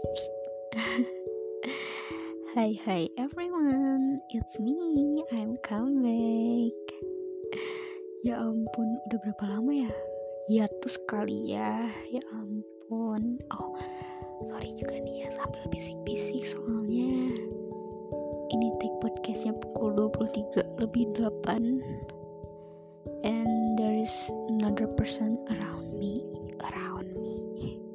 Hi hi everyone, it's me, I'm come back Ya ampun, udah berapa lama ya? Ya tuh sekali ya, ya ampun. Oh, sorry juga nih ya sambil bisik-bisik soalnya. Ini take podcastnya pukul 23 lebih 8 And there is another person around me, around me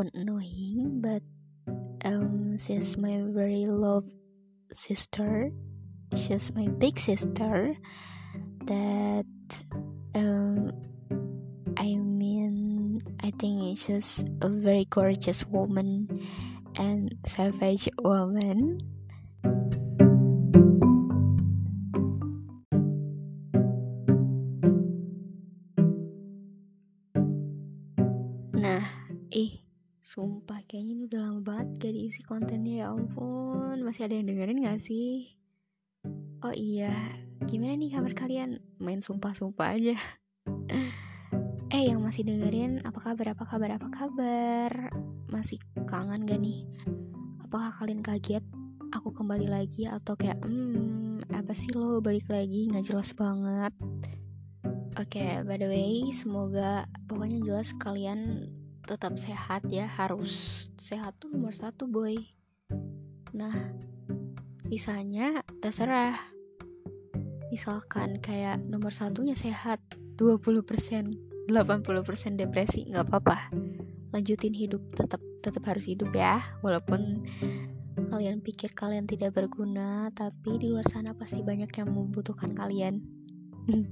Walaupun annoying, but um, she's my very loved sister. She's my big sister. That um, I mean, I think she's a very gorgeous woman and savage woman. Sumpah kayaknya ini udah lama banget gak diisi kontennya ya ampun. Masih ada yang dengerin gak sih? Oh iya, gimana nih kabar kalian? Main sumpah-sumpah aja. eh, yang masih dengerin, apa kabar, apa kabar, apa kabar? Masih kangen gak nih? Apakah kalian kaget? Aku kembali lagi atau kayak, hmm, apa sih lo balik lagi? Gak jelas banget. Oke, by the way, semoga pokoknya jelas kalian tetap sehat ya. Harus sehat tuh nomor satu, boy. Nah, sisanya terserah. Misalkan kayak nomor satunya sehat, 20%, 80% depresi, nggak apa-apa. Lanjutin hidup, tetap tetap harus hidup ya. Walaupun kalian pikir kalian tidak berguna, tapi di luar sana pasti banyak yang membutuhkan kalian.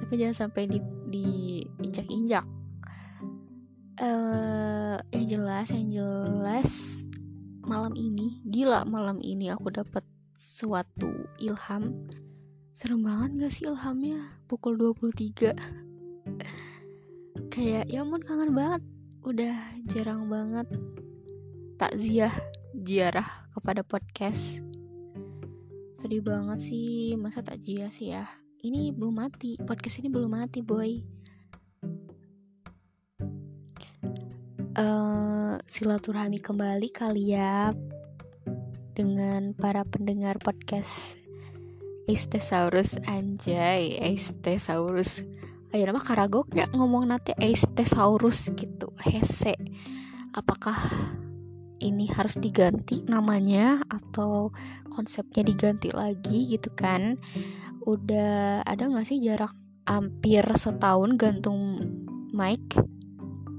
tapi jangan sampai di diinjak-injak uh, yang jelas yang jelas malam ini gila malam ini aku dapat suatu ilham. Serem banget gak sih ilhamnya? Pukul 23 kayak ya ampun kangen banget. Udah jarang banget takziah ziarah kepada podcast. Sedih banget sih masa takziah sih ya? Ini belum mati podcast ini belum mati boy silaturahmi kembali kali ya dengan para pendengar podcast Eistesaurus anjay Eistesaurus. Ayo nama karagok gak ngomong nanti Eistesaurus gitu hese apakah ini harus diganti namanya atau konsepnya diganti lagi gitu kan? Udah ada gak sih jarak hampir setahun gantung mic?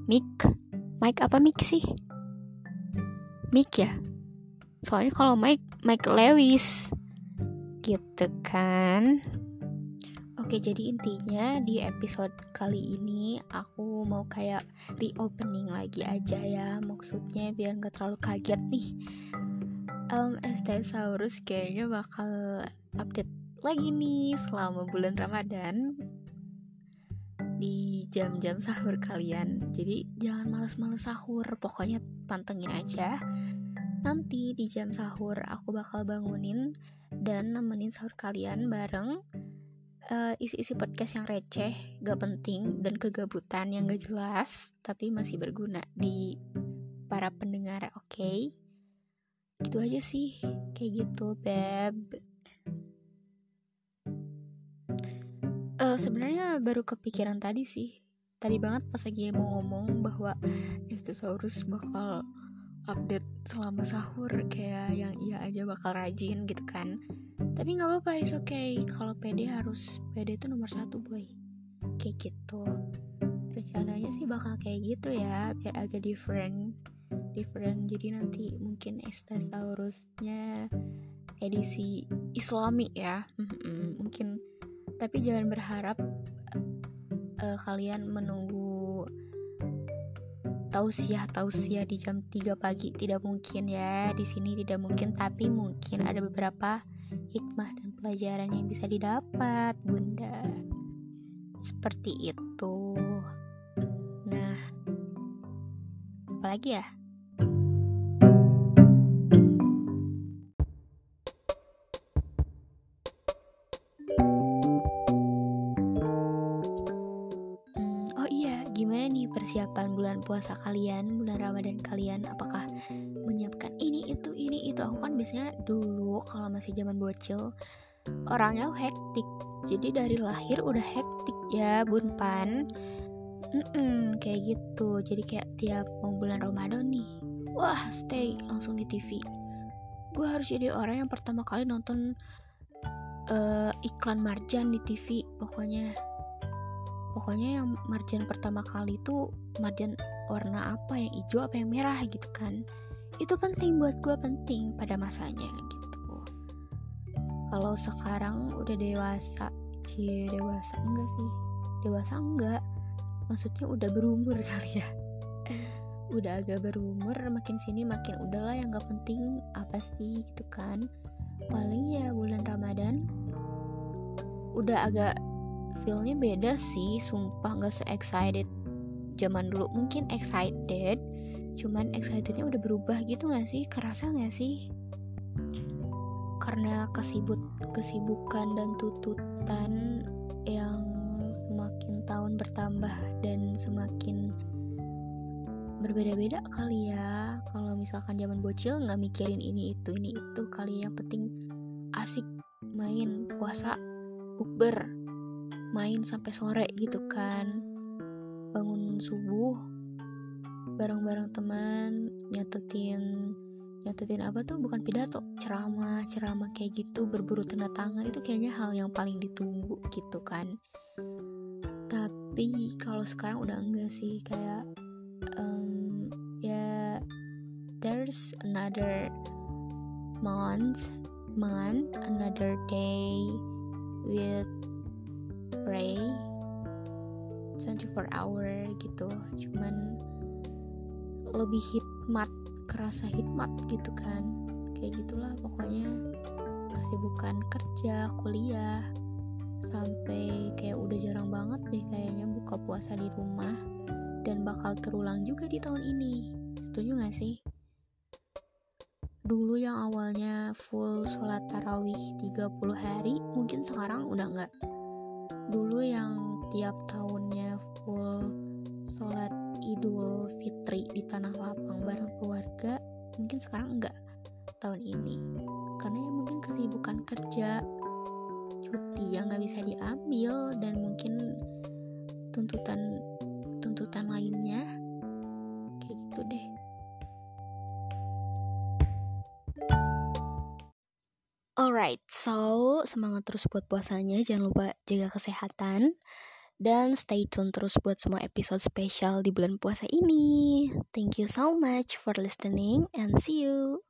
Mic mic apa mic sih? Mic ya? Soalnya kalau mic mic Lewis. Gitu kan? Oke jadi intinya di episode kali ini aku mau kayak reopening lagi aja ya. Maksudnya biar gak terlalu kaget nih. Um, Estesaurus kayaknya bakal update lagi nih selama bulan Ramadan di jam-jam sahur kalian. Jadi jangan males-males sahur. Pokoknya pantengin aja. Nanti di jam sahur aku bakal bangunin dan nemenin sahur kalian bareng uh, isi-isi podcast yang receh gak penting dan kegabutan yang gak jelas tapi masih berguna di para pendengar oke? Okay? gitu aja sih. Kayak gitu beb uh, sebenarnya baru kepikiran tadi sih. Tadi banget pas lagi mau ngomong bahwa Ichthyosaurus bakal update selama sahur kayak yang iya aja bakal rajin gitu kan. Tapi nggak apa-apa is okay. Kalau PD harus PD itu nomor satu boy. Kayak gitu. Rencananya sih bakal kayak gitu ya biar agak different. Different. Jadi nanti mungkin Ichthyosaurusnya edisi Islami ya. Mungkin tapi jangan berharap uh, kalian menunggu tausiah tausiah di jam 3 pagi. Tidak mungkin ya di sini tidak mungkin. Tapi mungkin ada beberapa hikmah dan pelajaran yang bisa didapat bunda. Seperti itu. Nah apalagi ya persiapan bulan puasa kalian, bulan Ramadan kalian? Apakah menyiapkan ini itu ini itu? Aku kan biasanya dulu kalau masih zaman bocil orangnya hektik. Jadi dari lahir udah hektik ya, Bun Pan. Mm-mm, kayak gitu. Jadi kayak tiap mau bulan Ramadan nih, wah stay langsung di TV. Gue harus jadi orang yang pertama kali nonton uh, iklan marjan di TV. Pokoknya pokoknya yang marjan pertama kali itu marjan warna apa yang hijau apa yang merah gitu kan. Itu penting buat gue penting pada masanya gitu. Kalau sekarang udah dewasa cie dewasa enggak sih? Dewasa enggak. Maksudnya udah berumur kali ya. Udah agak berumur makin sini makin udahlah yang gak penting apa sih gitu kan. Paling ya bulan Ramadan udah agak feelnya beda sih sumpah nggak se excited zaman dulu. Mungkin excited cuman excitednya udah berubah gitu gak sih? Kerasa gak sih? Karena kesibuk kesibukan dan tuntutan yang semakin tahun bertambah dan semakin berbeda-beda kali ya. Kalau misalkan zaman bocil nggak mikirin ini itu ini itu kali ya, yang penting asik main puasa bukber main sampai sore gitu kan. Bangun subuh bareng-bareng teman nyatetin nyatetin apa tuh bukan pidato ceramah ceramah kayak gitu berburu tanda tangan itu kayaknya hal yang paling ditunggu gitu kan. Tapi kalau sekarang udah enggak sih kayak um, ya there's another month month another day with pray. 24 hour gitu. Cuman lebih hikmat kerasa hikmat gitu kan. Kayak gitulah pokoknya. Kesibukan kerja kuliah sampai kayak udah jarang banget deh kayaknya buka puasa di rumah. Dan bakal terulang juga di tahun ini. Setuju gak sih? Dulu yang awalnya full sholat tarawih 30 hari mungkin sekarang udah nggak dulu yang tiap tahunnya full sholat idul fitri di tanah lapang bareng keluarga mungkin sekarang enggak tahun ini. Karena ya mungkin kesibukan kerja cuti yang nggak bisa diambil dan mungkin tuntutan tuntutan lainnya kayak gitu deh Alright, so semangat terus buat puasanya, jangan lupa jaga kesehatan dan stay tune terus buat semua episode spesial di bulan puasa ini. Thank you so much for listening and see you.